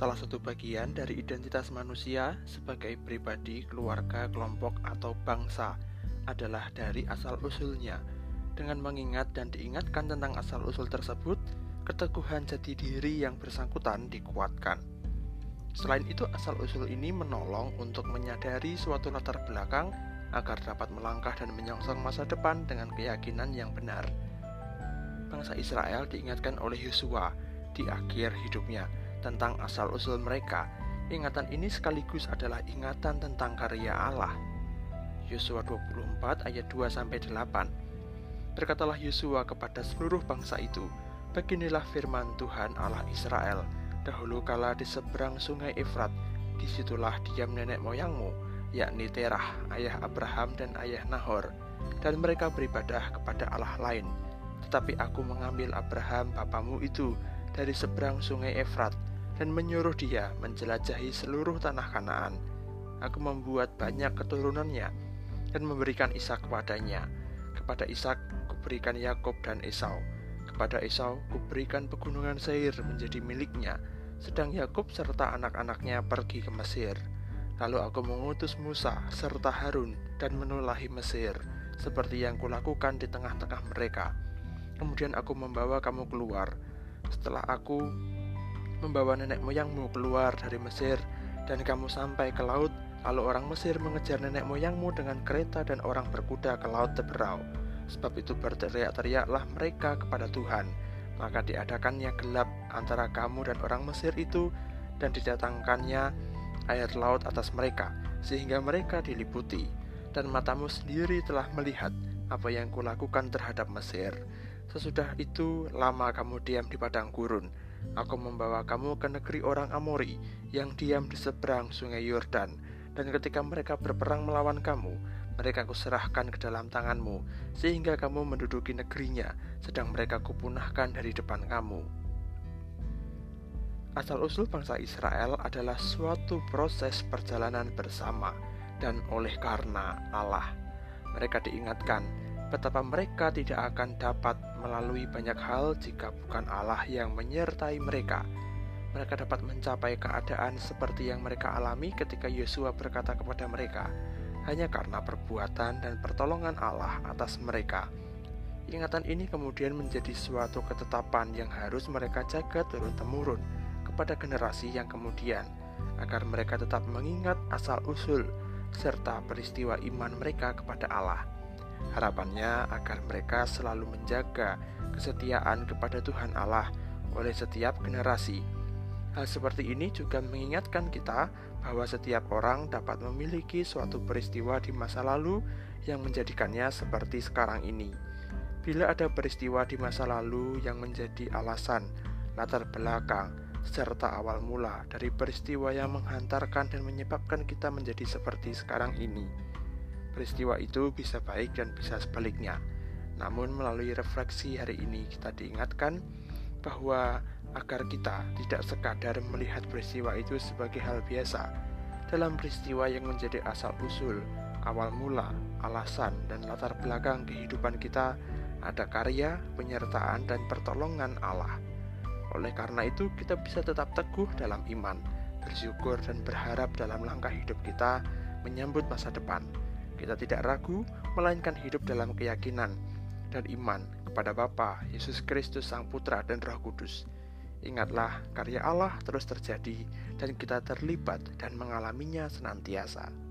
Salah satu bagian dari identitas manusia sebagai pribadi, keluarga, kelompok, atau bangsa adalah dari asal-usulnya. Dengan mengingat dan diingatkan tentang asal-usul tersebut, keteguhan jati diri yang bersangkutan dikuatkan. Selain itu, asal-usul ini menolong untuk menyadari suatu latar belakang agar dapat melangkah dan menyongsong masa depan dengan keyakinan yang benar. Bangsa Israel diingatkan oleh Yosua di akhir hidupnya tentang asal-usul mereka. Ingatan ini sekaligus adalah ingatan tentang karya Allah. Yosua 24 ayat 2 sampai 8. Berkatalah Yosua kepada seluruh bangsa itu, Beginilah firman Tuhan Allah Israel, dahulu kala di seberang sungai Efrat, di situlah diam nenek moyangmu, yakni Terah, ayah Abraham dan ayah Nahor, dan mereka beribadah kepada Allah lain. Tetapi aku mengambil Abraham bapamu itu dari seberang sungai Efrat, dan menyuruh dia menjelajahi seluruh tanah Kanaan. Aku membuat banyak keturunannya dan memberikan Ishak kepadanya. Kepada Ishak kuberikan Yakub dan Esau. Kepada Esau kuberikan pegunungan Seir menjadi miliknya, sedang Yakub serta anak-anaknya pergi ke Mesir. Lalu aku mengutus Musa serta Harun dan menulahi Mesir, seperti yang kulakukan di tengah-tengah mereka. Kemudian aku membawa kamu keluar. Setelah aku membawa nenek moyangmu keluar dari Mesir, dan kamu sampai ke laut, lalu orang Mesir mengejar nenek moyangmu dengan kereta dan orang berkuda ke laut Teberau. Sebab itu berteriak-teriaklah mereka kepada Tuhan, maka diadakannya gelap antara kamu dan orang Mesir itu, dan didatangkannya air laut atas mereka, sehingga mereka diliputi. Dan matamu sendiri telah melihat apa yang kulakukan terhadap Mesir. Sesudah itu lama kamu diam di padang gurun, Aku membawa kamu ke negeri orang Amori yang diam di seberang sungai Yordan, dan ketika mereka berperang melawan kamu, mereka kuserahkan ke dalam tanganmu, sehingga kamu menduduki negerinya, sedang mereka kupunahkan dari depan kamu. Asal-usul bangsa Israel adalah suatu proses perjalanan bersama, dan oleh karena Allah, mereka diingatkan betapa mereka tidak akan dapat melalui banyak hal jika bukan Allah yang menyertai mereka. Mereka dapat mencapai keadaan seperti yang mereka alami ketika Yosua berkata kepada mereka, hanya karena perbuatan dan pertolongan Allah atas mereka. Ingatan ini kemudian menjadi suatu ketetapan yang harus mereka jaga turun-temurun kepada generasi yang kemudian, agar mereka tetap mengingat asal-usul serta peristiwa iman mereka kepada Allah. Harapannya agar mereka selalu menjaga kesetiaan kepada Tuhan Allah oleh setiap generasi. Hal seperti ini juga mengingatkan kita bahwa setiap orang dapat memiliki suatu peristiwa di masa lalu yang menjadikannya seperti sekarang ini. Bila ada peristiwa di masa lalu yang menjadi alasan, latar belakang, serta awal mula dari peristiwa yang menghantarkan dan menyebabkan kita menjadi seperti sekarang ini Peristiwa itu bisa baik dan bisa sebaliknya. Namun melalui refleksi hari ini kita diingatkan bahwa agar kita tidak sekadar melihat peristiwa itu sebagai hal biasa. Dalam peristiwa yang menjadi asal-usul, awal mula, alasan, dan latar belakang kehidupan kita ada karya, penyertaan, dan pertolongan Allah. Oleh karena itu, kita bisa tetap teguh dalam iman, bersyukur, dan berharap dalam langkah hidup kita menyambut masa depan. Kita tidak ragu, melainkan hidup dalam keyakinan dan iman kepada Bapa, Yesus Kristus Sang Putra dan Roh Kudus. Ingatlah, karya Allah terus terjadi dan kita terlibat dan mengalaminya senantiasa.